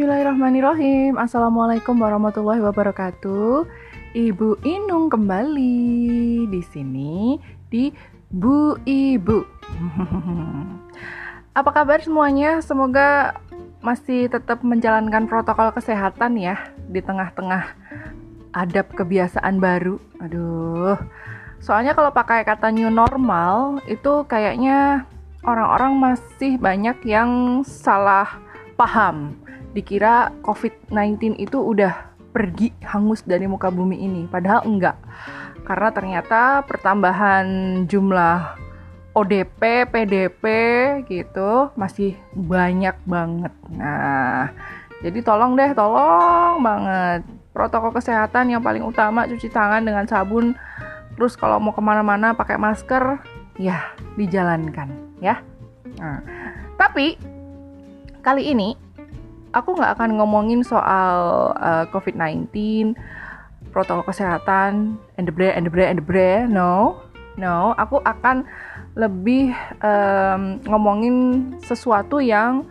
Bismillahirrahmanirrahim. Assalamualaikum warahmatullahi wabarakatuh. Ibu Inung kembali di sini di Bu Ibu. Apa kabar semuanya? Semoga masih tetap menjalankan protokol kesehatan ya Di tengah-tengah adab kebiasaan baru. Aduh. Soalnya kalau pakai kata new normal Itu kayaknya orang-orang masih banyak yang salah paham dikira COVID-19 itu udah pergi hangus dari muka bumi ini, padahal enggak. Karena ternyata pertambahan jumlah ODP, PDP gitu masih banyak banget. Nah, jadi tolong deh, tolong banget. Protokol kesehatan yang paling utama cuci tangan dengan sabun. Terus kalau mau ke mana-mana pakai masker, ya dijalankan ya. Nah, tapi kali ini aku nggak akan ngomongin soal uh, COVID-19, protokol kesehatan, and the bre, and the and the. No, no. Aku akan lebih um, ngomongin sesuatu yang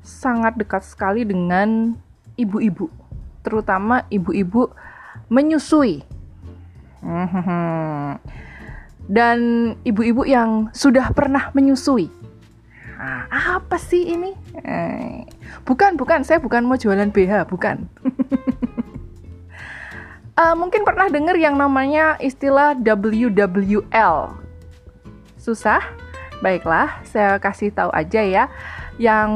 sangat dekat sekali dengan ibu-ibu, terutama ibu-ibu menyusui. Dan ibu-ibu yang sudah pernah menyusui. Nah, apa sih ini? Eh, bukan, bukan. Saya bukan mau jualan BH, bukan. uh, mungkin pernah dengar yang namanya istilah WWL. Susah? Baiklah, saya kasih tahu aja ya. Yang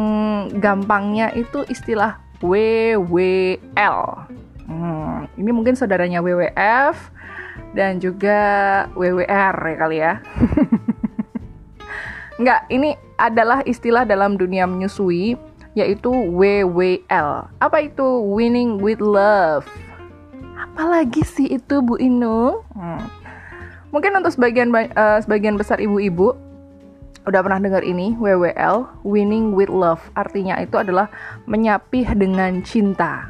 gampangnya itu istilah WWL. Hmm, ini mungkin saudaranya WWF dan juga WWR ya kali ya. Enggak, ini adalah istilah dalam dunia menyusui yaitu WWL. Apa itu winning with love? Apalagi sih itu Bu Inu? Hmm. Mungkin untuk sebagian uh, sebagian besar ibu-ibu udah pernah dengar ini WWL, winning with love. Artinya itu adalah menyapih dengan cinta.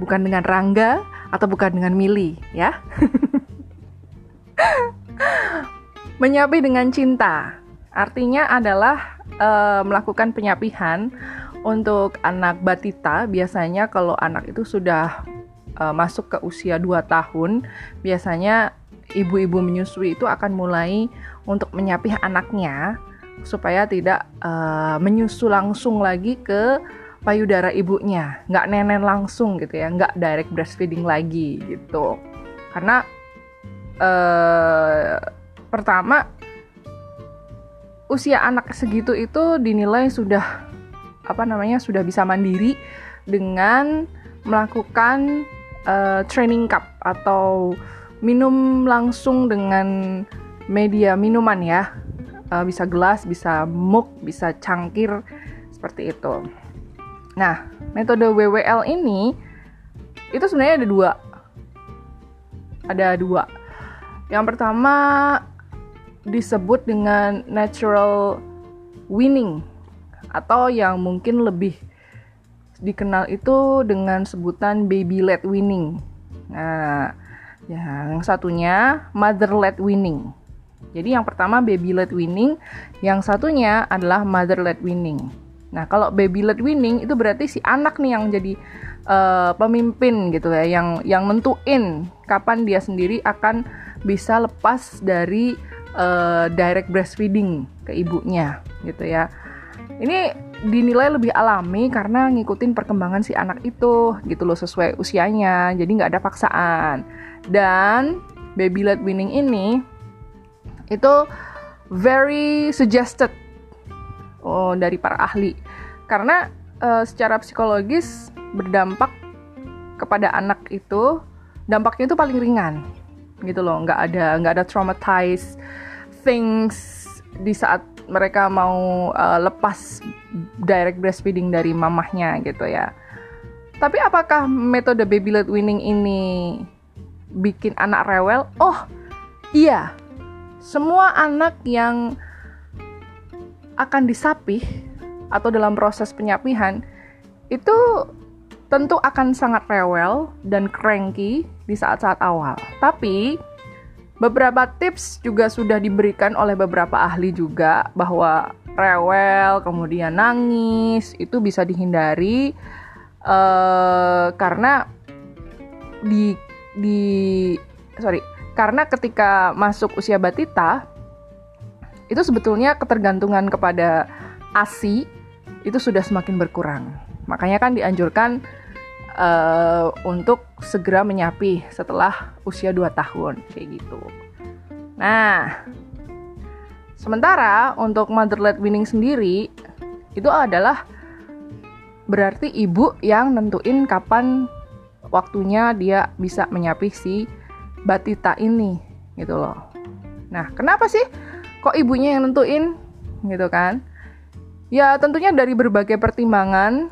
Bukan dengan Rangga atau bukan dengan Mili, ya. menyapih dengan cinta Artinya adalah uh, melakukan penyapihan untuk anak batita. Biasanya kalau anak itu sudah uh, masuk ke usia 2 tahun, biasanya ibu-ibu menyusui itu akan mulai untuk menyapih anaknya supaya tidak uh, menyusu langsung lagi ke payudara ibunya, nggak nenen langsung gitu ya, nggak direct breastfeeding lagi gitu. Karena pertama usia anak segitu itu dinilai sudah apa namanya sudah bisa mandiri dengan melakukan uh, training cup atau minum langsung dengan media minuman ya. Uh, bisa gelas bisa mug bisa cangkir seperti itu. Nah metode WWL ini itu sebenarnya ada dua. Ada dua. Yang pertama disebut dengan natural winning atau yang mungkin lebih dikenal itu dengan sebutan baby led winning. Nah, yang satunya mother led winning. Jadi yang pertama baby led winning, yang satunya adalah mother led winning. Nah, kalau baby led winning itu berarti si anak nih yang jadi uh, pemimpin gitu ya, yang yang nentuin kapan dia sendiri akan bisa lepas dari uh, direct breastfeeding ke ibunya gitu ya. Ini dinilai lebih alami karena ngikutin perkembangan si anak itu gitu loh sesuai usianya. Jadi nggak ada paksaan. Dan baby led weaning ini itu very suggested oh, dari para ahli karena uh, secara psikologis berdampak kepada anak itu dampaknya itu paling ringan gitu loh nggak ada nggak ada traumatized things di saat mereka mau uh, lepas direct breastfeeding dari mamahnya gitu ya. Tapi apakah metode baby led weaning ini bikin anak rewel? Oh, iya. Semua anak yang akan disapih atau dalam proses penyapihan itu tentu akan sangat rewel dan cranky di saat-saat awal. Tapi Beberapa tips juga sudah diberikan oleh beberapa ahli juga bahwa rewel, kemudian nangis, itu bisa dihindari uh, karena di di sorry karena ketika masuk usia batita itu sebetulnya ketergantungan kepada ASI itu sudah semakin berkurang. Makanya kan dianjurkan uh, untuk segera menyapi setelah usia 2 tahun kayak gitu. Nah, sementara untuk mother-led winning sendiri itu adalah berarti ibu yang nentuin kapan waktunya dia bisa menyapi si batita ini gitu loh. Nah, kenapa sih kok ibunya yang nentuin gitu kan? Ya tentunya dari berbagai pertimbangan.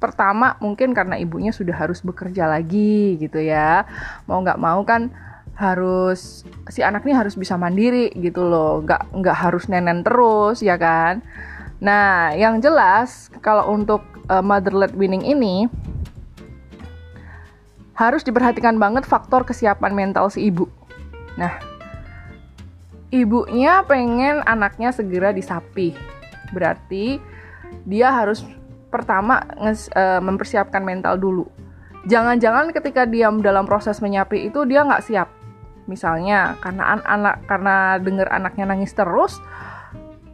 Pertama mungkin karena ibunya sudah harus bekerja lagi gitu ya. Mau nggak mau kan harus si anak ini harus bisa mandiri gitu loh. Nggak nggak harus nenen terus ya kan? Nah yang jelas kalau untuk uh, mother led winning ini harus diperhatikan banget faktor kesiapan mental si ibu. Nah ibunya pengen anaknya segera disapi berarti dia harus pertama nges, uh, mempersiapkan mental dulu. Jangan-jangan ketika dia dalam proses menyapi itu dia nggak siap. Misalnya karena an anak karena dengar anaknya nangis terus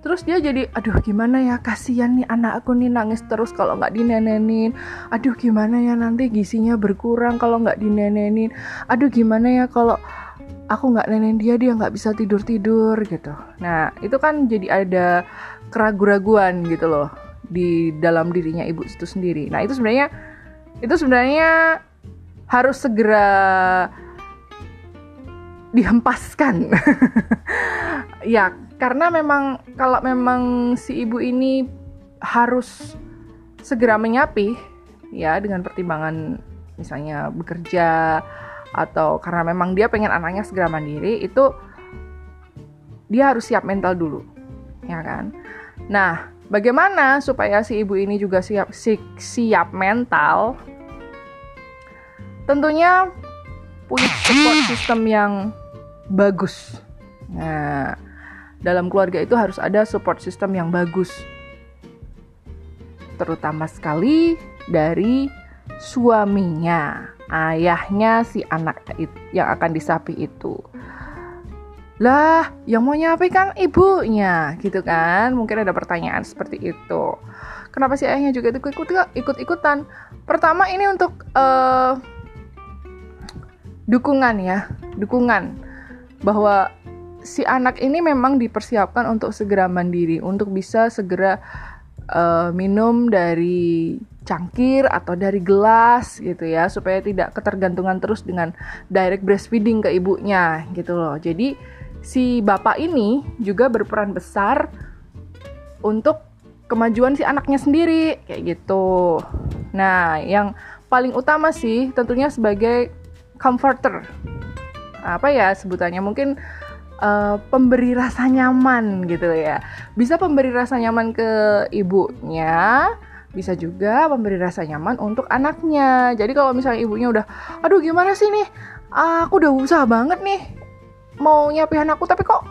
terus dia jadi aduh gimana ya kasihan nih anak aku nih nangis terus kalau nggak dinenenin. Aduh gimana ya nanti gisinya berkurang kalau nggak dinenenin. Aduh gimana ya kalau aku nggak nenek dia dia nggak bisa tidur tidur gitu. Nah itu kan jadi ada keraguan-raguan gitu loh di dalam dirinya ibu itu sendiri nah itu sebenarnya itu sebenarnya harus segera dihempaskan. ya, karena memang kalau memang si ibu ini harus segera menyapi ya dengan pertimbangan misalnya bekerja atau karena memang dia pengen anaknya segera mandiri itu dia harus siap mental dulu ya kan nah bagaimana supaya si ibu ini juga siap si, siap mental tentunya punya support system yang bagus. Nah, dalam keluarga itu harus ada support system yang bagus. Terutama sekali dari suaminya, ayahnya si anak yang akan disapi itu. Lah, yang mau nyapi kan ibunya, gitu kan? Mungkin ada pertanyaan seperti itu. Kenapa si ayahnya juga ikut ikut ikutan? Pertama ini untuk uh, dukungan ya, dukungan bahwa si anak ini memang dipersiapkan untuk segera mandiri, untuk bisa segera uh, minum dari cangkir atau dari gelas gitu ya, supaya tidak ketergantungan terus dengan direct breastfeeding ke ibunya gitu loh. Jadi si bapak ini juga berperan besar untuk kemajuan si anaknya sendiri kayak gitu. Nah, yang paling utama sih tentunya sebagai comforter apa ya sebutannya mungkin uh, pemberi rasa nyaman gitu ya. Bisa pemberi rasa nyaman ke ibunya, bisa juga memberi rasa nyaman untuk anaknya. Jadi kalau misalnya ibunya udah, aduh gimana sih nih, aku udah usaha banget nih mau nyapihan aku tapi kok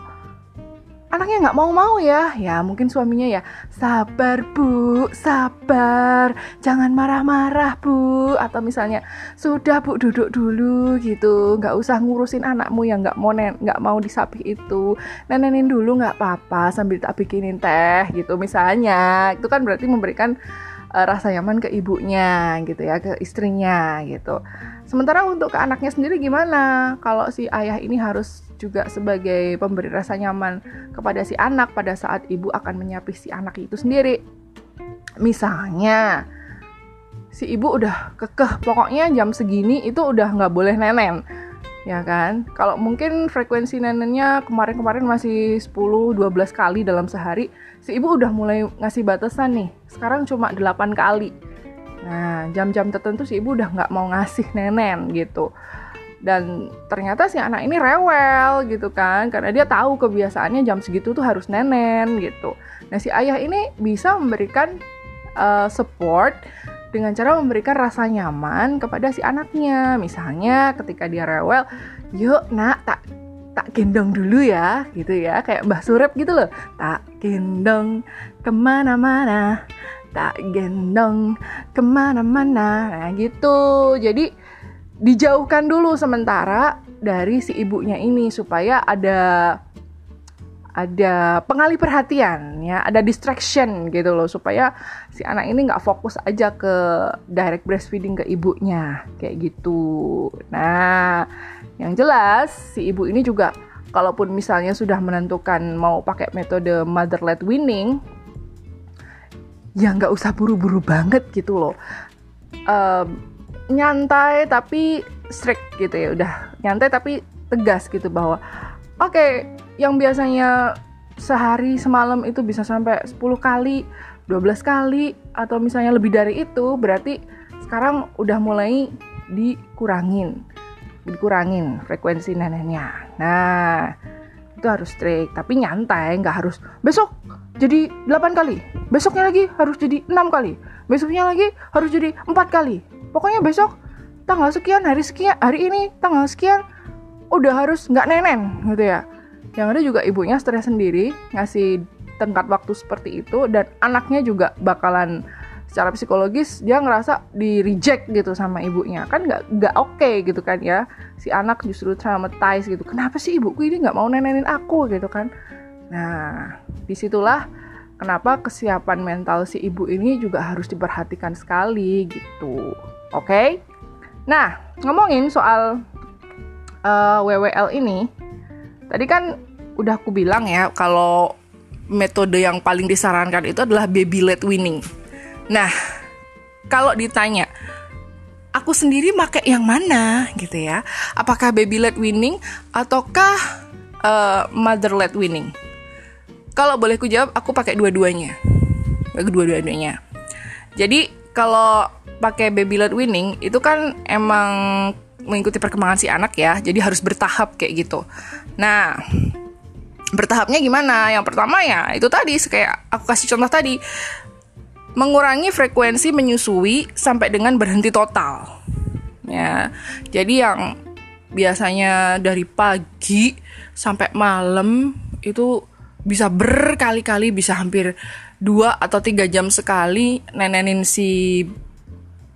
anaknya nggak mau-mau ya? Ya mungkin suaminya ya sabar bu sabar jangan marah-marah bu. Atau misalnya sudah bu duduk dulu gitu. Nggak usah ngurusin anakmu yang nggak mau nggak mau disapi itu. Nenenin dulu nggak apa-apa sambil tak bikinin teh gitu. Misalnya itu kan berarti memberikan uh, rasa nyaman ke ibunya gitu ya ke istrinya gitu sementara untuk ke anaknya sendiri gimana kalau si ayah ini harus juga sebagai pemberi rasa nyaman kepada si anak pada saat ibu akan menyapi si anak itu sendiri. Misalnya, si ibu udah kekeh, pokoknya jam segini itu udah nggak boleh nenen. Ya kan? Kalau mungkin frekuensi nenennya kemarin-kemarin masih 10-12 kali dalam sehari, si ibu udah mulai ngasih batasan nih. Sekarang cuma 8 kali. Nah, jam-jam tertentu si ibu udah nggak mau ngasih nenen gitu. Dan ternyata si anak ini rewel gitu kan. Karena dia tahu kebiasaannya jam segitu tuh harus nenen gitu. Nah si ayah ini bisa memberikan uh, support dengan cara memberikan rasa nyaman kepada si anaknya. Misalnya ketika dia rewel yuk nak tak tak gendong dulu ya gitu ya. Kayak Mbah Surep gitu loh. Tak gendong ke mana-mana tak gendong ke mana-mana. Nah gitu. Jadi dijauhkan dulu sementara dari si ibunya ini supaya ada ada pengalih perhatian ya. Ada distraction gitu loh supaya si anak ini nggak fokus aja ke direct breastfeeding ke ibunya kayak gitu. Nah yang jelas si ibu ini juga kalaupun misalnya sudah menentukan mau pakai metode mother led winning ya nggak usah buru-buru banget gitu loh uh, nyantai tapi strict gitu ya udah nyantai tapi tegas gitu bahwa oke okay, yang biasanya sehari semalam itu bisa sampai 10 kali, 12 kali atau misalnya lebih dari itu berarti sekarang udah mulai dikurangin. Dikurangin frekuensi neneknya. Nah, itu harus strict, tapi nyantai, nggak harus besok jadi 8 kali, besoknya lagi harus jadi 6 kali, besoknya lagi harus jadi 4 kali. Pokoknya besok tanggal sekian, hari sekian, hari ini tanggal sekian udah harus nggak nenen gitu ya. Yang ada juga ibunya stres sendiri ngasih tengkat waktu seperti itu dan anaknya juga bakalan secara psikologis dia ngerasa di reject gitu sama ibunya. Kan nggak nggak oke okay gitu kan ya. Si anak justru traumatized gitu. Kenapa sih ibuku ini nggak mau nenenin aku gitu kan nah di situlah kenapa kesiapan mental si ibu ini juga harus diperhatikan sekali gitu oke okay? nah ngomongin soal uh, eh, WWL ini tadi kan udah aku bilang ya kalau metode yang paling disarankan itu adalah baby led winning. Nah, kalau ditanya aku sendiri pakai yang mana gitu ya? Apakah baby led winning ataukah uh, mother led winning? Kalau boleh ku jawab, aku pakai dua-duanya. Dua-duanya. Jadi kalau pakai baby led winning itu kan emang mengikuti perkembangan si anak ya, jadi harus bertahap kayak gitu. Nah, bertahapnya gimana? Yang pertama ya itu tadi kayak aku kasih contoh tadi mengurangi frekuensi menyusui sampai dengan berhenti total. Ya. Jadi yang biasanya dari pagi sampai malam itu bisa berkali-kali bisa hampir dua atau tiga jam sekali nenenin si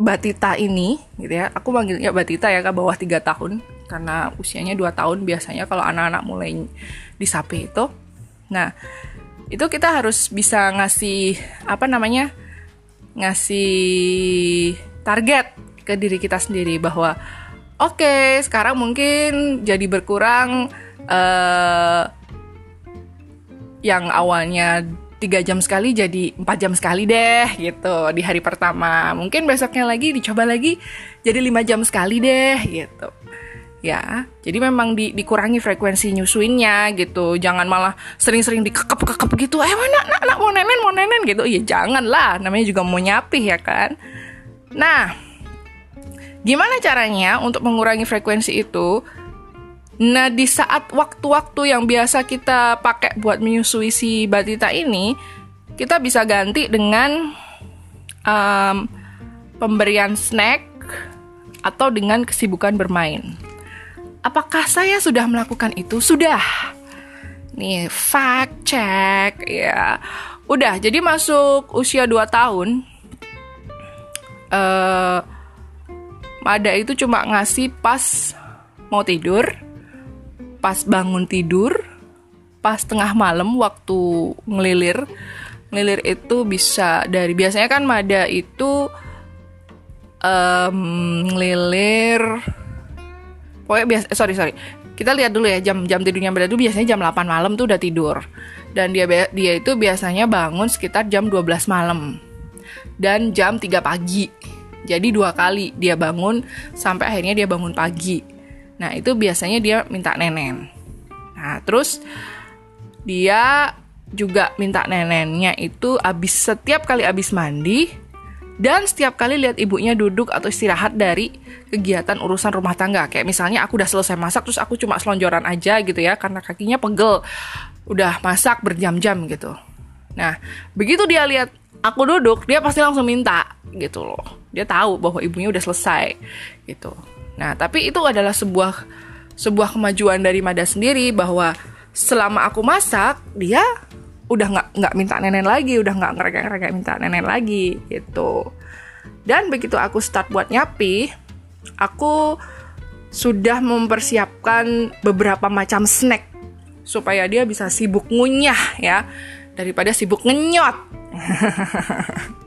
Batita ini gitu ya aku manggilnya Batita ya ke bawah tiga tahun karena usianya 2 tahun biasanya kalau anak-anak mulai disapi itu. Nah, itu kita harus bisa ngasih apa namanya? ngasih target ke diri kita sendiri bahwa oke, okay, sekarang mungkin jadi berkurang uh, yang awalnya tiga jam sekali jadi empat jam sekali deh gitu di hari pertama. Mungkin besoknya lagi dicoba lagi jadi lima jam sekali deh gitu. Ya jadi memang di, dikurangi frekuensi nyusuinnya gitu. Jangan malah sering-sering dikekep-kekep gitu. Eh mana nak, nak mau nenen mau nenen gitu. Ya jangan lah namanya juga mau nyapih ya kan? Nah gimana caranya untuk mengurangi frekuensi itu nah di saat waktu-waktu yang biasa kita pakai buat menyusui si batita ini kita bisa ganti dengan um, pemberian snack atau dengan kesibukan bermain Apakah saya sudah melakukan itu? Sudah. Nih, fact check ya. Udah, jadi masuk usia 2 tahun. Uh, Mada itu cuma ngasih pas mau tidur, pas bangun tidur, pas tengah malam waktu ngelilir. Ngelilir itu bisa dari biasanya kan Mada itu um, ngelilir pokoknya biasa eh, sorry sorry. Kita lihat dulu ya jam jam tidurnya Mbak itu biasanya jam 8 malam tuh udah tidur. Dan dia dia itu biasanya bangun sekitar jam 12 malam. Dan jam 3 pagi. Jadi dua kali dia bangun sampai akhirnya dia bangun pagi nah itu biasanya dia minta nenen nah terus dia juga minta nenennya itu abis setiap kali abis mandi dan setiap kali lihat ibunya duduk atau istirahat dari kegiatan urusan rumah tangga. Kayak misalnya aku udah selesai masak terus aku cuma selonjoran aja gitu ya karena kakinya pegel. Udah masak berjam-jam gitu. Nah, begitu dia lihat aku duduk, dia pasti langsung minta gitu loh. Dia tahu bahwa ibunya udah selesai gitu. Nah, tapi itu adalah sebuah sebuah kemajuan dari Mada sendiri bahwa selama aku masak dia udah nggak nggak minta nenek lagi udah nggak ngereka-ngereka minta nenek lagi gitu. Dan begitu aku start buat nyapi aku sudah mempersiapkan beberapa macam snack supaya dia bisa sibuk ngunyah ya daripada sibuk ngenyot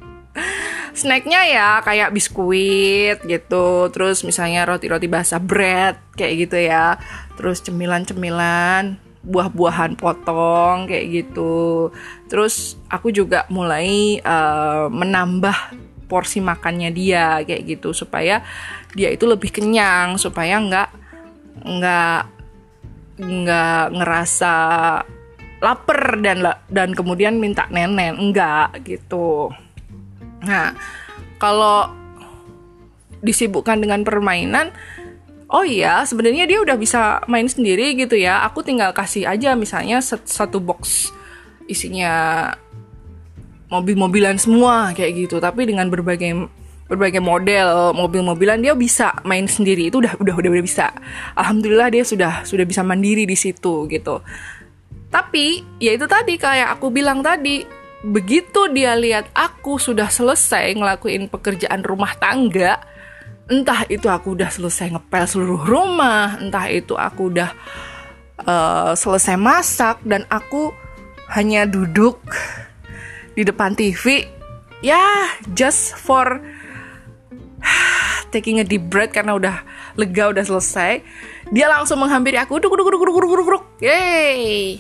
snacknya ya kayak biskuit gitu terus misalnya roti-roti basah bread kayak gitu ya terus cemilan-cemilan buah-buahan potong kayak gitu. Terus aku juga mulai uh, menambah porsi makannya dia kayak gitu supaya dia itu lebih kenyang supaya nggak nggak nggak ngerasa lapar dan dan kemudian minta nenek enggak gitu. Nah, kalau disibukkan dengan permainan oh iya sebenarnya dia udah bisa main sendiri gitu ya. Aku tinggal kasih aja misalnya satu box isinya mobil-mobilan semua kayak gitu. Tapi dengan berbagai berbagai model mobil-mobilan dia bisa main sendiri. Itu udah udah udah, udah bisa. Alhamdulillah dia sudah sudah bisa mandiri di situ gitu. Tapi ya itu tadi kayak aku bilang tadi begitu dia lihat aku sudah selesai ngelakuin pekerjaan rumah tangga entah itu aku udah selesai ngepel seluruh rumah, entah itu aku udah uh, selesai masak dan aku hanya duduk di depan TV, ya just for taking a deep breath karena udah lega udah selesai, dia langsung menghampiri aku, duk duk duk duk duk duk duk, yay,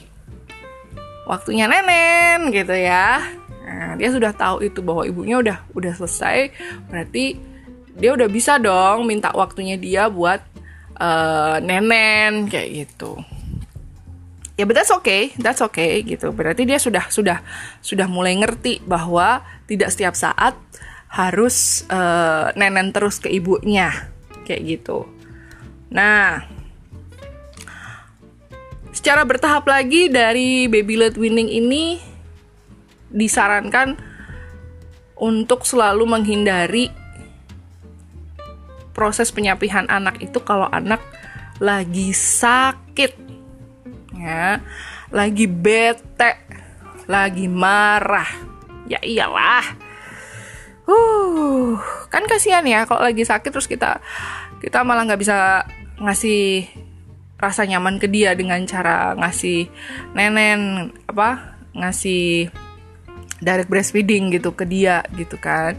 waktunya nenen gitu ya. Nah, dia sudah tahu itu bahwa ibunya udah udah selesai, berarti dia udah bisa dong minta waktunya dia buat uh, nenen kayak gitu. Ya but that's okay that's okay gitu. Berarti dia sudah sudah sudah mulai ngerti bahwa tidak setiap saat harus uh, nenen terus ke ibunya kayak gitu. Nah secara bertahap lagi dari baby led winning ini disarankan untuk selalu menghindari proses penyapihan anak itu kalau anak lagi sakit ya lagi bete lagi marah. Ya iyalah. Uh kan kasihan ya kalau lagi sakit terus kita kita malah nggak bisa ngasih rasa nyaman ke dia dengan cara ngasih nenen apa ngasih direct breastfeeding gitu ke dia gitu kan.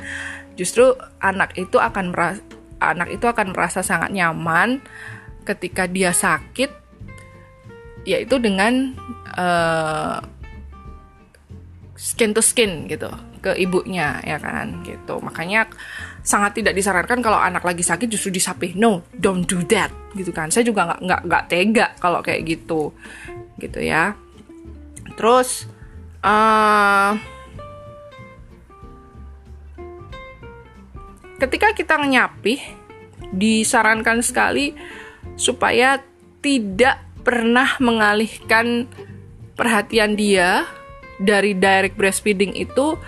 Justru anak itu akan merasa anak itu akan merasa sangat nyaman ketika dia sakit yaitu dengan uh, skin to skin gitu ke ibunya ya kan gitu. Makanya sangat tidak disarankan kalau anak lagi sakit justru disapih. No don't do that gitu kan. Saya juga nggak nggak nggak tega kalau kayak gitu gitu ya. Terus uh, ketika kita nyapih disarankan sekali supaya tidak pernah mengalihkan perhatian dia dari direct breastfeeding itu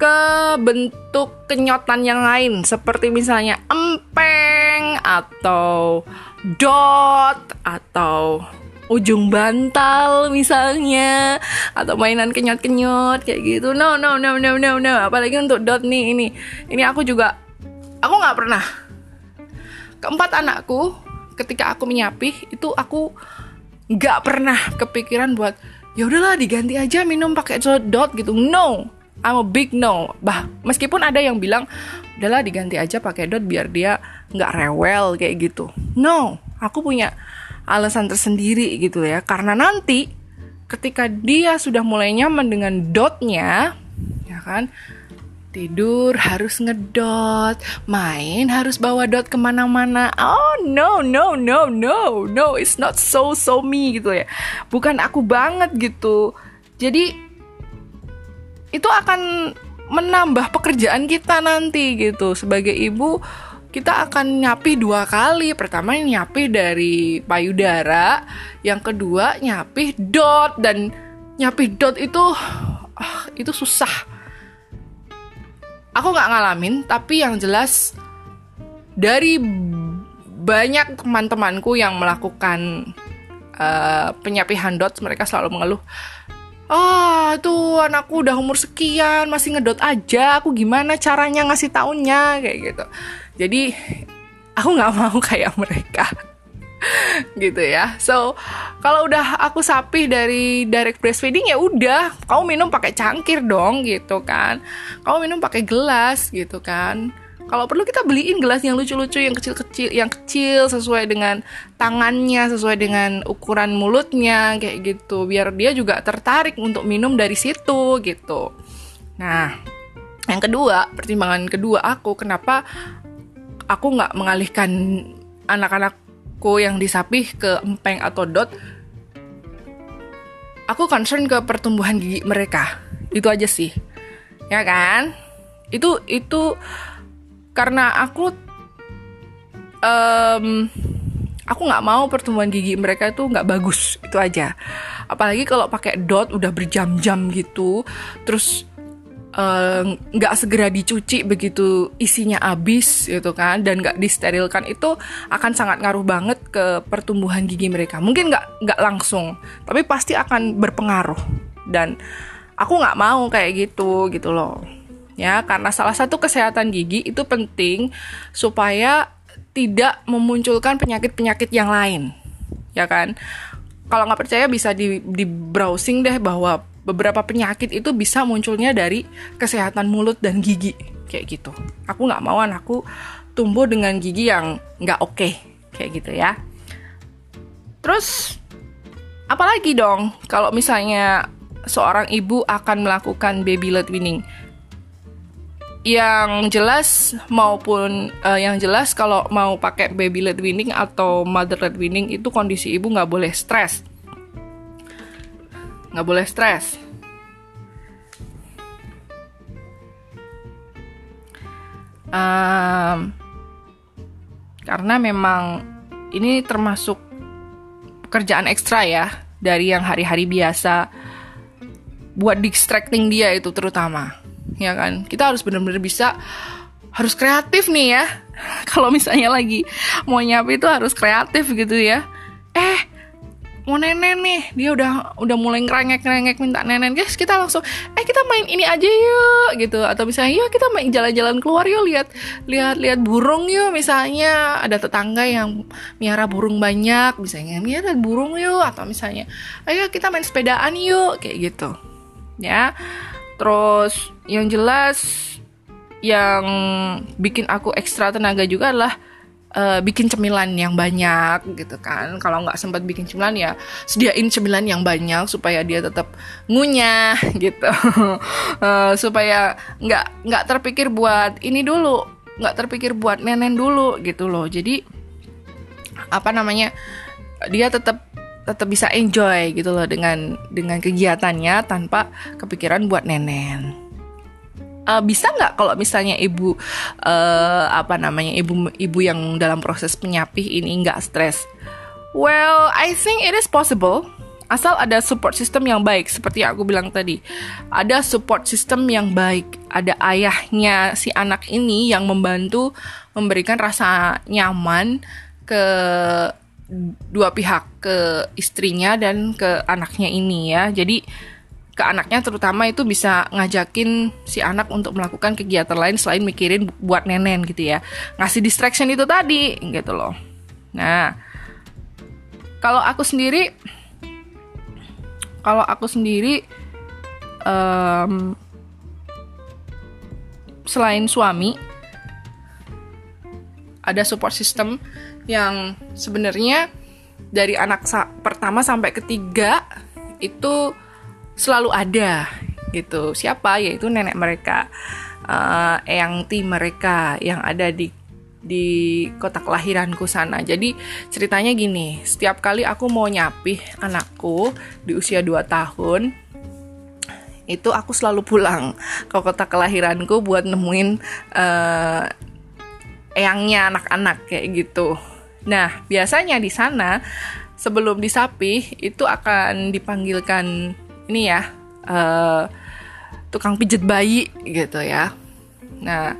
ke bentuk kenyotan yang lain seperti misalnya empeng atau dot atau ujung bantal misalnya atau mainan kenyot-kenyot kayak gitu. No no no no no no. Apalagi untuk dot nih ini. Ini aku juga aku nggak pernah. Keempat anakku ketika aku menyapih itu aku nggak pernah kepikiran buat ya udahlah diganti aja minum pakai dot gitu. No I'm a big no bah meskipun ada yang bilang udahlah diganti aja pakai dot biar dia nggak rewel kayak gitu no aku punya alasan tersendiri gitu ya karena nanti ketika dia sudah mulai nyaman dengan dotnya ya kan tidur harus ngedot, main harus bawa dot ke mana-mana. Oh no no no no no, it's not so so me gitu ya. Bukan aku banget gitu. Jadi itu akan menambah pekerjaan kita nanti gitu sebagai ibu kita akan nyapi dua kali. Pertama nyapi dari payudara, yang kedua nyapi dot dan nyapi dot itu ah, itu susah. Aku nggak ngalamin, tapi yang jelas dari banyak teman-temanku yang melakukan uh, penyapihan dot mereka selalu mengeluh ah tuh anakku udah umur sekian masih ngedot aja. Aku gimana caranya ngasih taunya? Kayak gitu. Jadi aku nggak mau kayak mereka. Gitu ya. So kalau udah aku sapi dari direct breastfeeding ya udah. Kamu minum pakai cangkir dong gitu kan. Kamu minum pakai gelas gitu kan kalau perlu kita beliin gelas yang lucu-lucu, yang kecil-kecil, yang kecil sesuai dengan tangannya, sesuai dengan ukuran mulutnya kayak gitu. Biar dia juga tertarik untuk minum dari situ gitu. Nah, yang kedua, pertimbangan kedua aku kenapa aku nggak mengalihkan anak-anakku yang disapih ke empeng atau dot. Aku concern ke pertumbuhan gigi mereka. Itu aja sih. Ya kan? Itu itu karena aku um, aku nggak mau pertumbuhan gigi mereka itu nggak bagus itu aja. Apalagi kalau pakai dot udah berjam-jam gitu terus nggak uh, segera dicuci begitu isinya habis gitu kan dan nggak disterilkan itu akan sangat ngaruh banget ke pertumbuhan gigi mereka. Mungkin nggak nggak langsung tapi pasti akan berpengaruh. Dan aku nggak mau kayak gitu gitu loh ya karena salah satu kesehatan gigi itu penting supaya tidak memunculkan penyakit-penyakit yang lain. Ya kan? Kalau nggak percaya bisa di, di browsing deh bahwa beberapa penyakit itu bisa munculnya dari kesehatan mulut dan gigi. Kayak gitu. Aku nggak mau anakku tumbuh dengan gigi yang nggak oke. Okay, kayak gitu ya. Terus apalagi dong kalau misalnya seorang ibu akan melakukan baby led weaning yang jelas maupun uh, yang jelas kalau mau pakai baby led weaning atau mother led weaning itu kondisi ibu nggak boleh stres. Nggak boleh stres. Um, karena memang ini termasuk pekerjaan ekstra ya dari yang hari-hari biasa buat distracting dia itu terutama ya kan? Kita harus benar-benar bisa harus kreatif nih ya. Kalau misalnya lagi mau nyapi itu harus kreatif gitu ya. Eh mau nenen nih. Dia udah udah mulai ngerengek ngerengek minta nenen guys kita langsung eh kita main ini aja yuk gitu. Atau misalnya yuk kita main jalan-jalan keluar yuk. Lihat lihat lihat burung yuk misalnya. Ada tetangga yang miara burung banyak. Misalnya miara burung yuk. Atau misalnya ayo kita main sepedaan yuk kayak gitu. Ya Terus yang jelas yang bikin aku ekstra tenaga juga adalah uh, bikin cemilan yang banyak gitu kan. Kalau nggak sempat bikin cemilan ya sediain cemilan yang banyak supaya dia tetap ngunyah gitu. uh, supaya nggak nggak terpikir buat ini dulu, nggak terpikir buat nenen dulu gitu loh. Jadi apa namanya dia tetap tetap bisa enjoy gitu loh dengan dengan kegiatannya tanpa kepikiran buat nenen. Uh, bisa nggak kalau misalnya ibu uh, apa namanya ibu ibu yang dalam proses penyapih ini nggak stres? Well, I think it is possible asal ada support system yang baik seperti yang aku bilang tadi ada support system yang baik ada ayahnya si anak ini yang membantu memberikan rasa nyaman ke dua pihak ke istrinya dan ke anaknya ini ya. Jadi ke anaknya terutama itu bisa ngajakin si anak untuk melakukan kegiatan lain selain mikirin buat nenen gitu ya. Ngasih distraction itu tadi gitu loh. Nah, kalau aku sendiri kalau aku sendiri um, selain suami ada support system yang sebenarnya dari anak sa pertama sampai ketiga itu selalu ada gitu. Siapa? Yaitu nenek mereka, uh, eyang ti mereka yang ada di di kota kelahiranku sana. Jadi ceritanya gini, setiap kali aku mau nyapih anakku di usia 2 tahun, itu aku selalu pulang ke kota kelahiranku buat nemuin uh, eyangnya anak-anak kayak gitu. Nah, biasanya di sana sebelum disapih itu akan dipanggilkan ini ya uh, tukang pijat bayi gitu ya. Nah,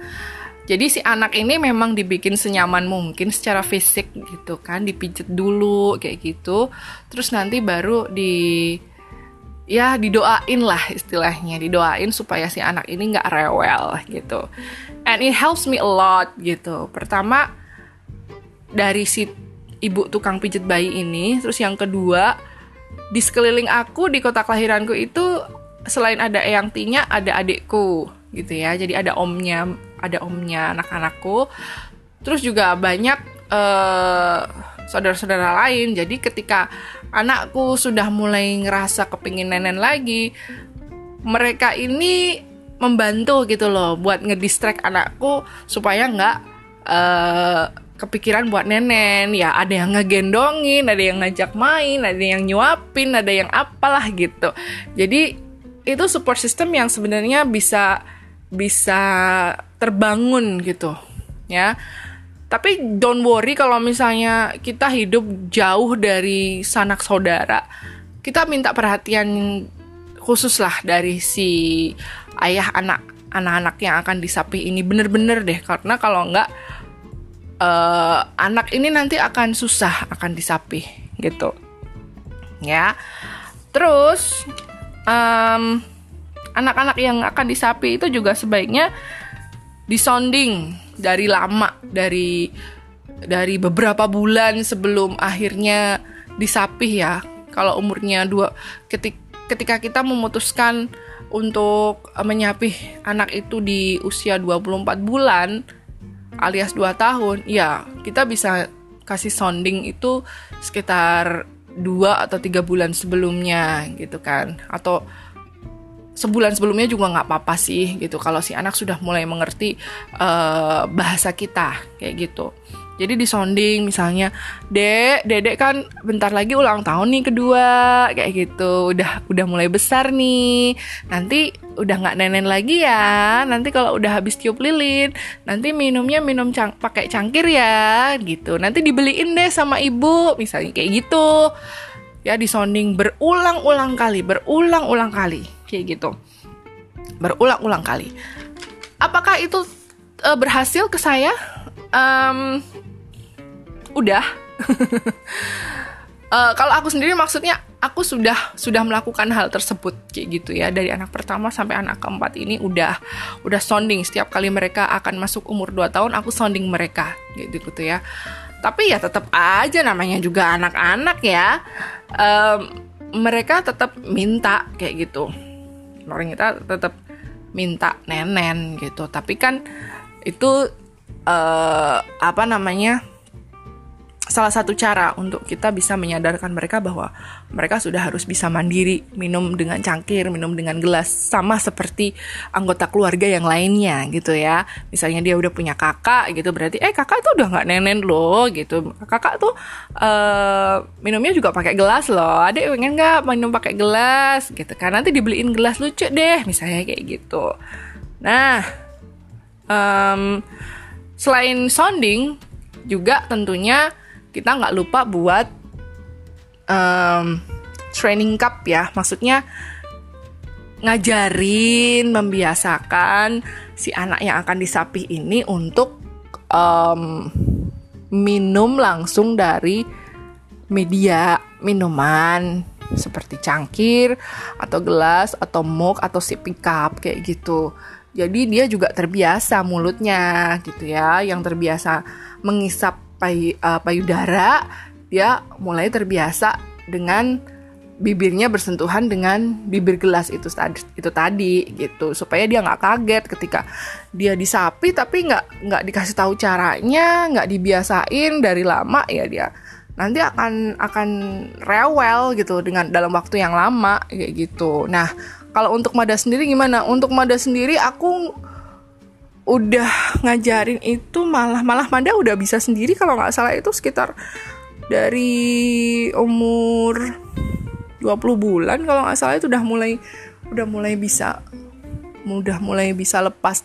Jadi si anak ini memang dibikin senyaman mungkin secara fisik gitu kan, dipijet dulu kayak gitu. Terus nanti baru di ya didoain lah istilahnya, didoain supaya si anak ini nggak rewel gitu. And it helps me a lot gitu. Pertama dari si ibu tukang pijet bayi ini, terus yang kedua di sekeliling aku di kota kelahiranku itu selain ada eyang tinya ada adikku gitu ya jadi ada omnya ada omnya anak-anakku terus juga banyak uh, saudara-saudara lain. Jadi ketika anakku sudah mulai ngerasa kepingin nenen lagi mereka ini membantu gitu loh buat ngedistract anakku supaya nggak uh, kepikiran buat nenen ya ada yang ngegendongin ada yang ngajak main ada yang nyuapin ada yang apalah gitu. Jadi itu support system yang sebenarnya bisa bisa terbangun gitu ya tapi don't worry kalau misalnya kita hidup jauh dari sanak saudara. Kita minta perhatian khusus lah dari si ayah anak anak-anak yang akan disapi ini. Bener-bener deh karena kalau enggak uh, anak ini nanti akan susah akan disapih gitu. Ya. Terus um, anak-anak yang akan disapi itu juga sebaiknya disonding dari lama dari dari beberapa bulan sebelum akhirnya disapih ya. Kalau umurnya dua ketik, ketika kita memutuskan untuk menyapih anak itu di usia 24 bulan alias 2 tahun, ya kita bisa kasih sounding itu sekitar dua atau tiga bulan sebelumnya gitu kan. Atau sebulan sebelumnya juga nggak apa-apa sih gitu kalau si anak sudah mulai mengerti uh, bahasa kita kayak gitu jadi di sounding misalnya, Dek, Dedek kan bentar lagi ulang tahun nih kedua, kayak gitu. Udah udah mulai besar nih. Nanti udah nggak nenen lagi ya. Nanti kalau udah habis tiup lilin, nanti minumnya minum cang pakai cangkir ya, gitu. Nanti dibeliin deh sama ibu, misalnya kayak gitu. Ya di sounding berulang-ulang kali, berulang-ulang kali, kayak gitu. Berulang-ulang kali. Apakah itu uh, berhasil ke saya? Um, udah uh, kalau aku sendiri maksudnya aku sudah sudah melakukan hal tersebut kayak gitu ya dari anak pertama sampai anak keempat ini udah udah sounding setiap kali mereka akan masuk umur 2 tahun aku sounding mereka gitu gitu ya tapi ya tetap aja namanya juga anak-anak ya um, mereka tetap minta kayak gitu orang kita tetap minta nenen gitu. Tapi kan itu uh, apa namanya salah satu cara untuk kita bisa menyadarkan mereka bahwa mereka sudah harus bisa mandiri, minum dengan cangkir, minum dengan gelas, sama seperti anggota keluarga yang lainnya gitu ya. Misalnya dia udah punya kakak gitu, berarti eh kakak tuh udah nggak nenen loh gitu. Kakak tuh uh, minumnya juga pakai gelas loh. Adik pengen nggak minum pakai gelas gitu kan? Nanti dibeliin gelas lucu deh, misalnya kayak gitu. Nah, um, selain sounding juga tentunya kita nggak lupa buat um, training cup ya maksudnya ngajarin membiasakan si anak yang akan disapih ini untuk um, minum langsung dari media minuman seperti cangkir atau gelas atau mug atau sipping cup kayak gitu. Jadi dia juga terbiasa mulutnya gitu ya, yang terbiasa mengisap pay, uh, payudara dia mulai terbiasa dengan bibirnya bersentuhan dengan bibir gelas itu tadi itu tadi gitu. Supaya dia nggak kaget ketika dia disapi tapi nggak nggak dikasih tahu caranya nggak dibiasain dari lama ya dia nanti akan akan rewel gitu dengan dalam waktu yang lama kayak gitu. Nah kalau untuk Mada sendiri gimana? Untuk Mada sendiri aku udah ngajarin itu malah malah Manda udah bisa sendiri kalau nggak salah. Itu sekitar dari umur 20 bulan kalau nggak salah itu udah mulai udah mulai bisa udah mulai bisa lepas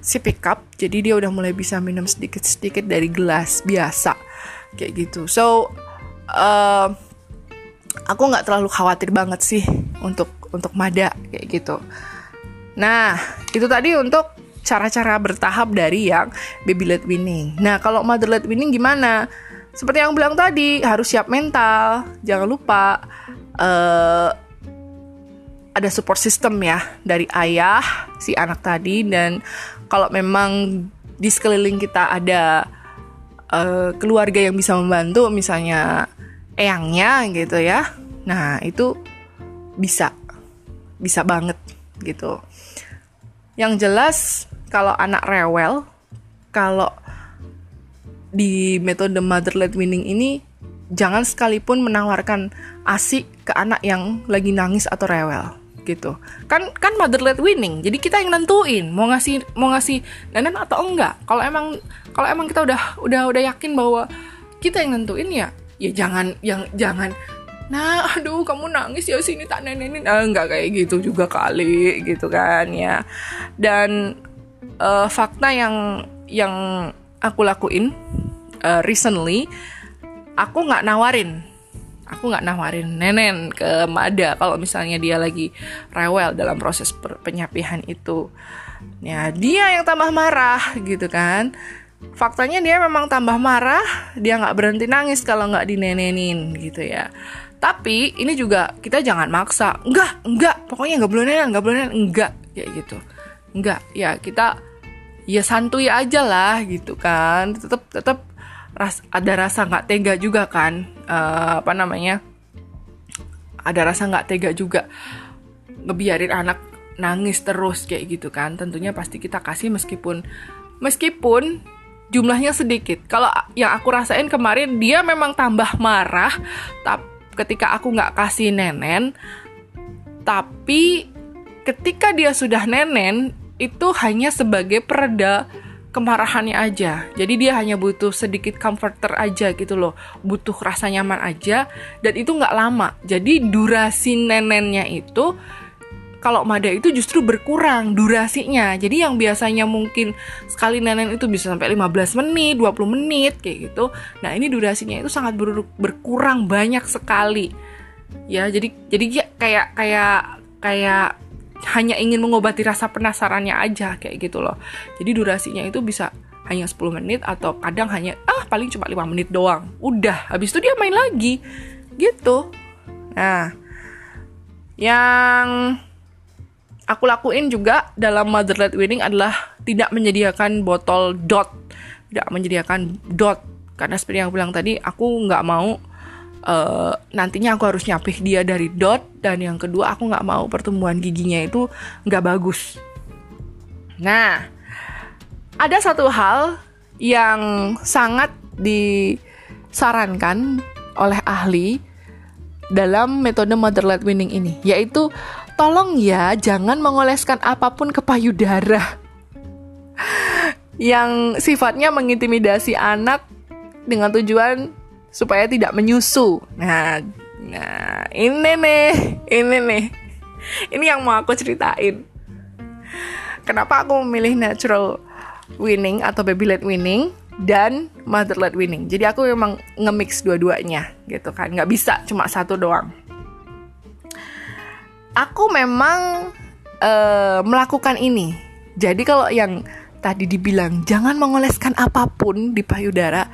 si pickup. Jadi dia udah mulai bisa minum sedikit-sedikit dari gelas biasa kayak gitu. So uh, aku nggak terlalu khawatir banget sih untuk untuk Mada kayak gitu. Nah itu tadi untuk cara-cara bertahap dari yang baby led weaning. Nah, kalau mother led weaning gimana? Seperti yang bilang tadi, harus siap mental. Jangan lupa uh, ada support system ya dari ayah si anak tadi dan kalau memang di sekeliling kita ada uh, keluarga yang bisa membantu misalnya eyangnya gitu ya nah itu bisa bisa banget gitu yang jelas kalau anak rewel kalau di metode mother led winning ini jangan sekalipun menawarkan asi ke anak yang lagi nangis atau rewel gitu. Kan kan mother led winning jadi kita yang nentuin mau ngasih mau ngasih nenek atau enggak. Kalau emang kalau emang kita udah udah udah yakin bahwa kita yang nentuin ya ya jangan yang jangan nah aduh kamu nangis ya sini tak nenenin ah, enggak kayak gitu juga kali gitu kan ya. Dan uh, fakta yang yang aku lakuin uh, recently aku nggak nawarin. Aku nggak nawarin nenen ke Mada kalau misalnya dia lagi rewel dalam proses penyapihan itu. Ya dia yang tambah marah gitu kan. Faktanya dia memang tambah marah dia nggak berhenti nangis kalau nggak dinenenin gitu ya. Tapi ini juga kita jangan maksa. Enggak enggak pokoknya nggak boleh nenen nggak boleh nenen enggak ya gitu enggak ya kita ya santuy aja lah gitu kan. Tetap tetap ras ada rasa nggak tega juga kan. Uh, apa namanya? Ada rasa nggak tega juga ngebiarin anak nangis terus kayak gitu kan. Tentunya pasti kita kasih meskipun meskipun jumlahnya sedikit. Kalau yang aku rasain kemarin dia memang tambah marah tapi ketika aku nggak kasih nenen. Tapi ketika dia sudah nenen itu hanya sebagai pereda kemarahannya aja. Jadi dia hanya butuh sedikit comforter aja gitu loh, butuh rasa nyaman aja dan itu nggak lama. Jadi durasi nenennya itu kalau Mada itu justru berkurang durasinya. Jadi yang biasanya mungkin sekali nenen itu bisa sampai 15 menit, 20 menit kayak gitu. Nah, ini durasinya itu sangat ber berkurang banyak sekali. Ya, jadi jadi kayak kayak kayak hanya ingin mengobati rasa penasarannya aja kayak gitu loh. Jadi durasinya itu bisa hanya 10 menit atau kadang hanya ah paling cuma 5 menit doang. Udah, habis itu dia main lagi. Gitu. Nah, yang aku lakuin juga dalam mother led wedding adalah tidak menyediakan botol dot, tidak menyediakan dot karena seperti yang aku bilang tadi, aku nggak mau uh, nantinya aku harus nyapih dia dari dot dan yang kedua aku nggak mau pertumbuhan giginya itu nggak bagus. Nah, ada satu hal yang sangat disarankan oleh ahli dalam metode mother led winning ini, yaitu tolong ya jangan mengoleskan apa pun ke payudara yang sifatnya mengintimidasi anak dengan tujuan supaya tidak menyusu. Nah, nah ini nih, ini nih. Ini yang mau aku ceritain. Kenapa aku memilih natural winning atau baby led winning dan mother led winning. Jadi aku memang nge-mix dua-duanya gitu kan. Nggak bisa cuma satu doang. Aku memang uh, melakukan ini. Jadi kalau yang tadi dibilang jangan mengoleskan apa pun di payudara,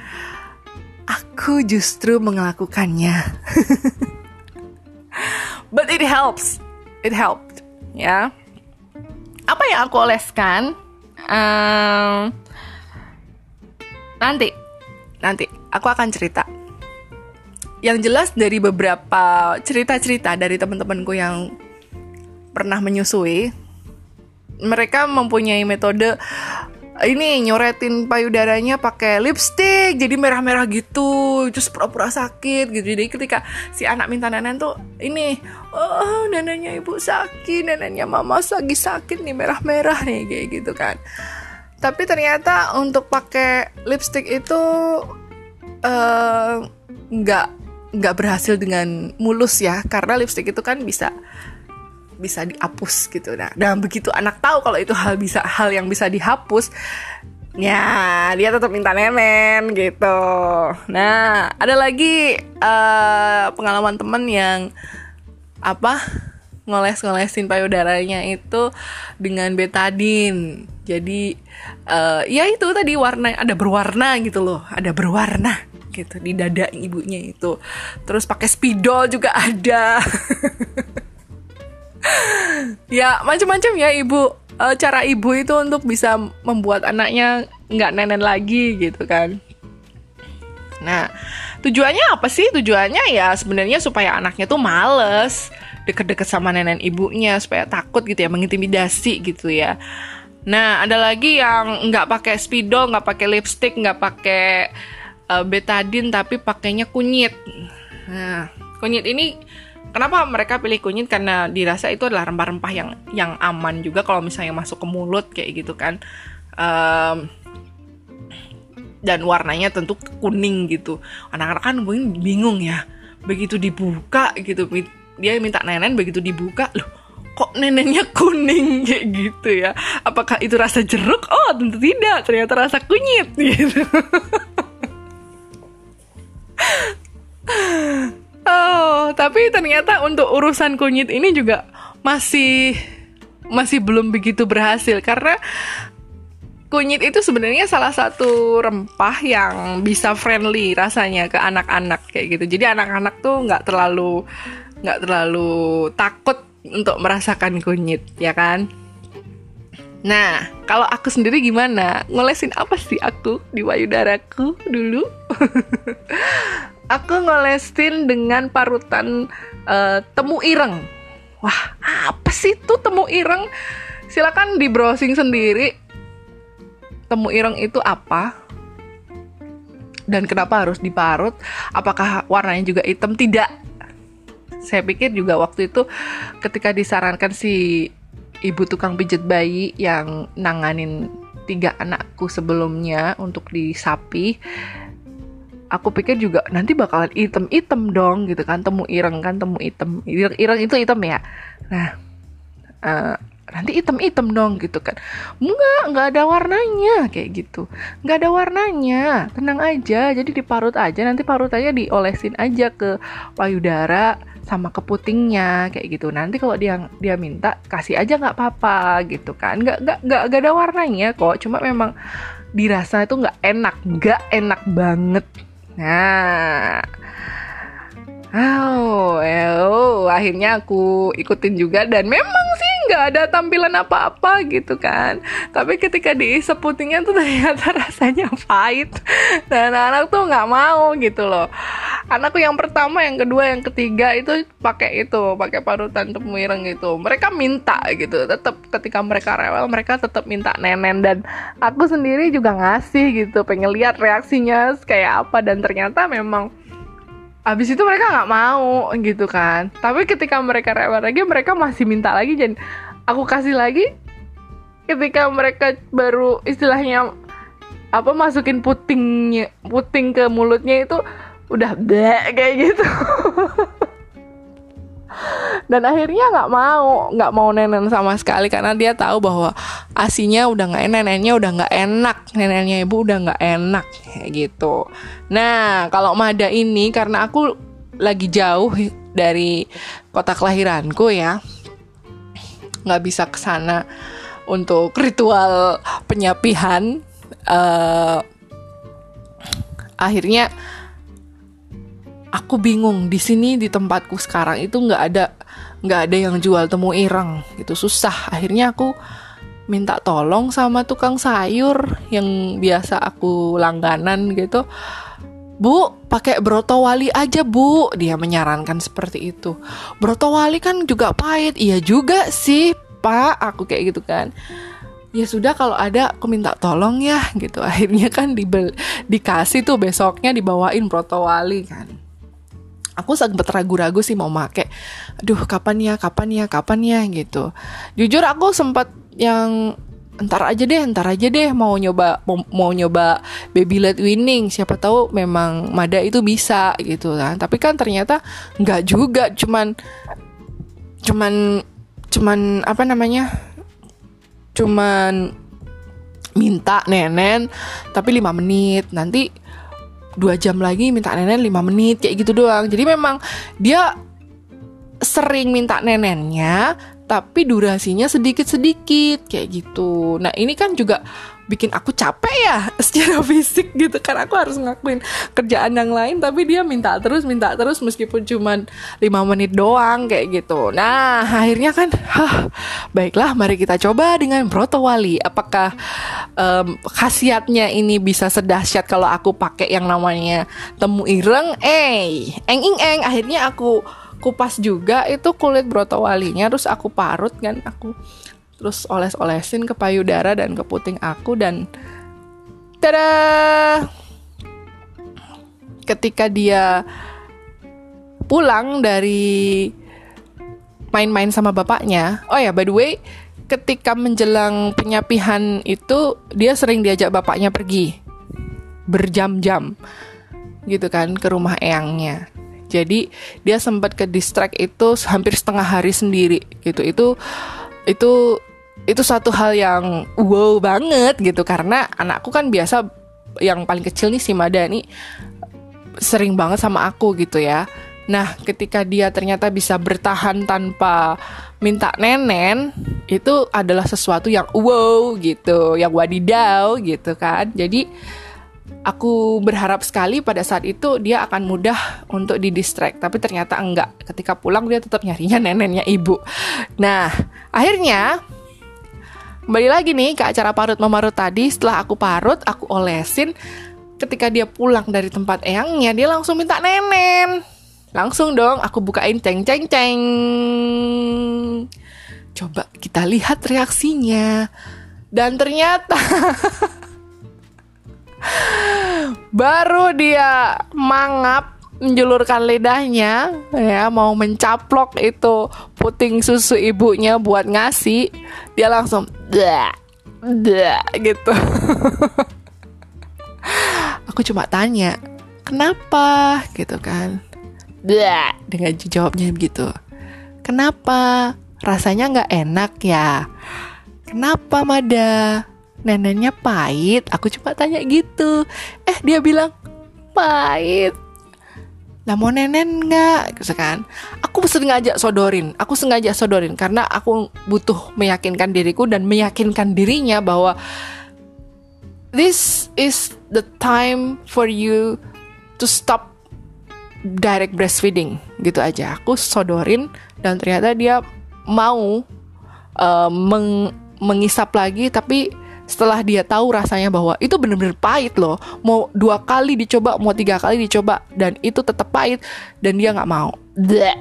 aku justru melakukannya. But it helps. It helped, ya. Apa yang aku oleskan? Um, nanti, nanti aku akan cerita. Yang jelas dari beberapa cerita-cerita dari teman-temanku yang pernah menyusui, mereka mempunyai metode ini nyoretin payudaranya pakai lipstick jadi merah-merah gitu terus pura-pura sakit gitu. Jadi ketika si anak minta nenen tuh ini oh neneknya ibu sakit neneknya mama lagi sakit nih merah-merah nih kayak gitu kan. Tapi ternyata untuk pakai lipstick itu eh, nggak uh, nggak berhasil dengan mulus ya karena lipstick itu kan bisa bisa dihapus gitu nah dan begitu anak tahu kalau itu hal bisa hal yang bisa dihapus ya dia tetap minta nemen gitu nah ada lagi uh, pengalaman temen yang apa ngoles-ngolesin payudaranya itu dengan betadin. Jadi uh, ya itu tadi warna ada berwarna gitu loh, ada berwarna gitu di dada ibunya itu. Terus pakai spidol juga ada. ya macam-macam ya ibu. Uh, cara ibu itu untuk bisa membuat anaknya nggak nenen lagi gitu kan. Nah, tujuannya apa sih? Tujuannya ya sebenarnya supaya anaknya tuh males deket-deket sama nenek ibunya supaya takut gitu ya, mengintimidasi gitu ya. Nah, ada lagi yang nggak pakai spidol, nggak pakai lipstick, nggak pakai uh, betadine, tapi pakainya kunyit. Nah, kunyit ini kenapa mereka pilih kunyit? Karena dirasa itu adalah rempah-rempah yang yang aman juga kalau misalnya masuk ke mulut kayak gitu kan. Um, dan warnanya tentu kuning gitu. Anak-anak kan mungkin bingung ya begitu dibuka gitu. Dia minta nenen begitu dibuka loh kok neneknya kuning? Kayak gitu ya. Apakah itu rasa jeruk? Oh tentu tidak. Ternyata rasa kunyit gitu oh tapi ternyata untuk urusan kunyit ini juga masih masih belum begitu berhasil karena kunyit itu sebenarnya salah satu rempah yang bisa friendly rasanya ke anak-anak kayak gitu. Jadi anak-anak tuh nggak terlalu nggak terlalu takut untuk merasakan kunyit, ya kan? Nah, kalau aku sendiri gimana? Ngolesin apa sih aku di payudaraku dulu? aku ngolesin dengan parutan uh, temu ireng. Wah, apa sih tuh temu ireng? Silakan di browsing sendiri. Temu ireng itu apa? Dan kenapa harus diparut? Apakah warnanya juga hitam? Tidak. Saya pikir juga waktu itu ketika disarankan si ibu tukang pijat bayi yang nanganin tiga anakku sebelumnya untuk disapi aku pikir juga nanti bakalan item-item dong gitu kan. Temu ireng kan temu item. Ireng, ireng itu item ya. Nah uh, nanti item-item dong gitu kan. Enggak enggak ada warnanya kayak gitu. Enggak ada warnanya. Tenang aja jadi diparut aja. Nanti parutannya diolesin aja ke payudara sama ke putingnya kayak gitu. Nanti kalau dia dia minta kasih aja nggak apa-apa gitu kan. Nggak nggak nggak nggak ada warnanya kok. Cuma memang dirasa itu nggak enak. Nggak enak banget nah Oh, oh, akhirnya aku ikutin juga dan memang sih nggak ada tampilan apa-apa gitu kan. Tapi ketika diisep putingnya tuh ternyata rasanya pahit dan anak tuh nggak mau gitu loh. Anakku yang pertama, yang kedua, yang ketiga itu pakai itu, pakai parutan temu ireng gitu. Mereka minta gitu, tetap ketika mereka rewel mereka tetap minta nenen dan aku sendiri juga ngasih gitu, pengen lihat reaksinya kayak apa dan ternyata memang Abis itu mereka nggak mau gitu kan. Tapi ketika mereka rewel lagi, mereka masih minta lagi dan aku kasih lagi. Ketika mereka baru istilahnya apa masukin putingnya puting ke mulutnya itu udah blek kayak gitu. dan akhirnya nggak mau nggak mau nenen sama sekali karena dia tahu bahwa asinya udah nggak enak neneknya udah nggak enak neneknya ibu udah nggak enak kayak gitu. Nah kalau Mada ini karena aku lagi jauh dari kota kelahiranku ya nggak bisa ke sana untuk ritual penyapihan uh, akhirnya aku bingung di sini di tempatku sekarang itu nggak ada nggak ada yang jual temu ireng gitu. Susah. Akhirnya aku minta tolong sama tukang sayur yang biasa aku langganan gitu. Bu, pakai broto wali aja bu. Dia menyarankan seperti itu. Broto wali kan juga pahit. Iya juga sih pak. Aku kayak gitu kan. Ya sudah kalau ada aku minta tolong ya gitu. Akhirnya kan dibel dikasih tuh besoknya dibawain broto wali kan aku sempat ragu-ragu sih mau make. Aduh kapan ya kapan ya kapan ya gitu. Jujur aku sempat yang entar aja deh entar aja deh mau nyoba mau, mau nyoba baby led winning. Siapa tahu memang Mada itu bisa gitu kan. Tapi kan ternyata nggak juga. Cuman cuman cuman apa namanya? Cuman minta nenen tapi lima menit. Nanti dua jam lagi minta nenek lima menit kayak gitu doang jadi memang dia sering minta nenennya tapi durasinya sedikit-sedikit kayak gitu. Nah, ini kan juga bikin aku capek ya secara fisik gitu. Kan aku harus ngakuin kerjaan yang lain tapi dia minta terus minta terus meskipun cuma lima menit doang kayak gitu. Nah akhirnya kan hah, baiklah mari kita coba dengan broto wali apakah um, khasiatnya ini bisa sedahsyat kalau aku pakai yang namanya temu ireng? Eh eng ing eng. Akhirnya aku kupas juga itu kulit broto walinya terus aku parut kan aku terus oles-olesin ke payudara dan ke puting aku dan tada! Ketika dia pulang dari main-main sama bapaknya oh ya by the way ketika menjelang penyapihan itu dia sering diajak bapaknya pergi. Berjam-jam gitu kan ke rumah eyangnya. Jadi dia sempat ke distrik itu hampir setengah hari sendiri gitu. Itu itu itu satu hal yang wow banget gitu karena anakku kan biasa yang paling kecil nih si Mada nih sering banget sama aku gitu ya. Nah, ketika dia ternyata bisa bertahan tanpa minta nenen, itu adalah sesuatu yang wow gitu, yang wadidaw gitu kan. Jadi aku berharap sekali pada saat itu dia akan mudah untuk didistract, tapi ternyata enggak. Ketika pulang dia tetap nyarinya nenennya ibu. Nah, akhirnya Kembali lagi nih ke acara parut memarut tadi. Setelah aku parut, aku olesin. Ketika dia pulang dari tempat eyangnya, dia langsung minta nenen. Langsung dong, aku bukain ceng ceng ceng. Coba kita lihat reaksinya. Dan ternyata baru dia mangap menjulurkan lidahnya ya mau mencaplok itu puting susu ibunya buat ngasih dia langsung dah dah gitu. Aku cuma tanya kenapa? gitu kan. Dah dengan jawabnya begitu. Kenapa? Rasanya nggak enak ya? Kenapa Mada? Neneknya pahit. Aku cuma tanya gitu. Eh dia bilang pahit lah mau nenen nggak? Gitu kan. Aku sengaja sodorin. Aku sengaja sodorin karena aku butuh meyakinkan diriku dan meyakinkan dirinya bahwa this is the time for you to stop direct breastfeeding. Gitu aja. Aku sodorin dan ternyata dia mau uh, meng mengisap lagi tapi setelah dia tahu rasanya bahwa itu bener-bener pahit loh. Mau dua kali dicoba mau tiga kali dicoba dan itu tetap pahit dan dia nggak mau. Bleh,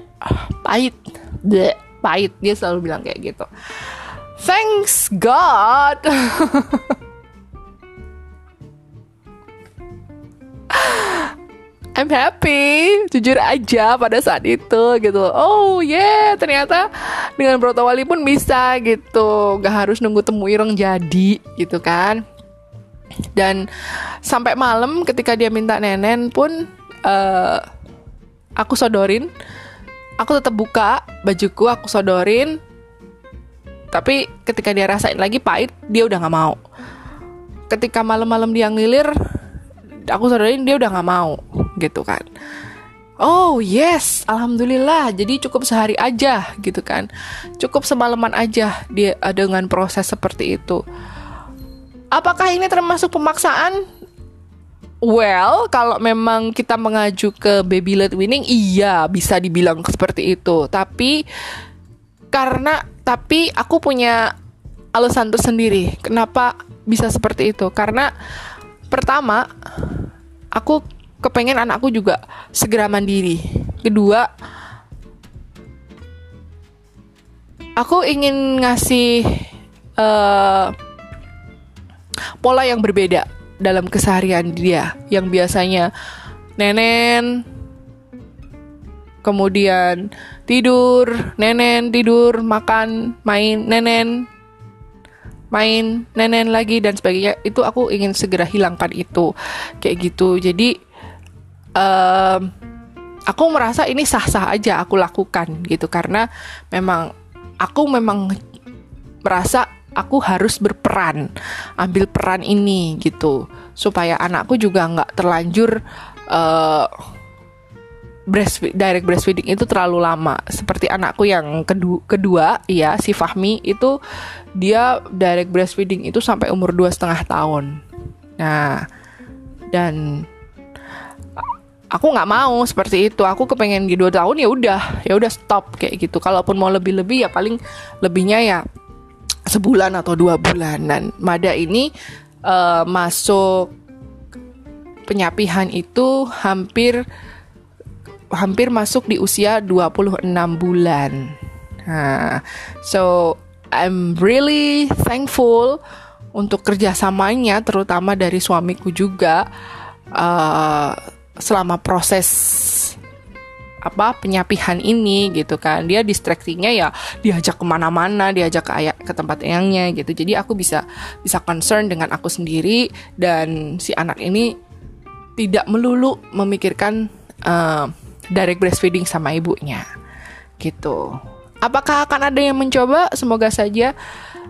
pahit. Bleh, pahit. Dia selalu bilang kayak gitu. Thanks God I'm happy, jujur aja pada saat itu gitu. Oh yeah, ternyata dengan broto wali pun bisa gitu, gak harus nunggu temu ireng jadi gitu kan. Dan sampai malam ketika dia minta nenen pun uh, aku sodorin, aku tetap buka bajuku, aku sodorin. Tapi ketika dia rasain lagi pahit, dia udah gak mau. Ketika malam-malam dia ngilir, aku sodorin dia udah gak mau gitu kan Oh yes, alhamdulillah. Jadi cukup sehari aja gitu kan. Cukup semalaman aja dia eh, dengan proses seperti itu. Apakah ini termasuk pemaksaan? Well, kalau memang kita mengaju ke baby led winning, iya bisa dibilang seperti itu. Tapi karena tapi aku punya alasan tersendiri kenapa bisa seperti itu. Karena pertama, aku kepengen anakku juga segera mandiri. Kedua, aku ingin ngasih uh, pola yang berbeda dalam keseharian dia yang biasanya nenen kemudian tidur, nenen tidur, makan, main, nenen main, nenen lagi dan sebagainya. Itu aku ingin segera hilangkan itu. Kayak gitu. Jadi um, aku merasa ini sah-sah aja aku lakukan gitu karena memang aku memang merasa aku harus berperan ambil peran ini gitu supaya anakku juga nggak terlanjur uh, breast direct breastfeeding itu terlalu lama. Seperti anakku yang kedua, kedua ya si Fahmi itu dia direct breastfeeding itu sampai umur dua setengah tahun. Nah, dan aku nggak mau seperti itu aku kepengen di dua tahun ya udah ya udah stop kayak gitu kalaupun mau lebih lebih ya paling lebihnya ya sebulan atau dua bulan dan Mada ini uh, masuk penyapihan itu hampir hampir masuk di usia 26 bulan. Nah, so I'm really thankful untuk kerjasamanya, terutama dari suamiku juga. Uh, selama proses apa penyapihan ini gitu kan. Dia distraksinya ya diajak ke mana-mana diajak ke ayah ke tempat eyangnya gitu. Jadi aku bisa bisa concern dengan aku sendiri dan si anak ini tidak melulu memikirkan uh, direct breastfeeding sama ibunya gitu. Apakah akan ada yang mencoba? Semoga saja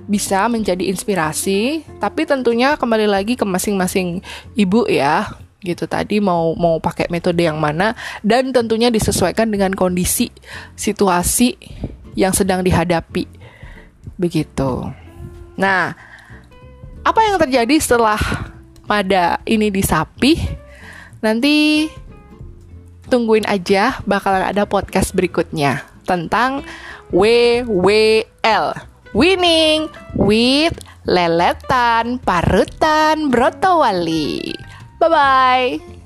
bisa menjadi inspirasi. Tapi tentunya kembali lagi ke masing-masing ibu ya gitu tadi mau mau pakai metode yang mana dan tentunya disesuaikan dengan kondisi situasi yang sedang dihadapi begitu. Nah, apa yang terjadi setelah pada ini disapi? Nanti tungguin aja bakalan ada podcast berikutnya tentang WWL Winning with Leletan Parutan Brotowali. Bye bye.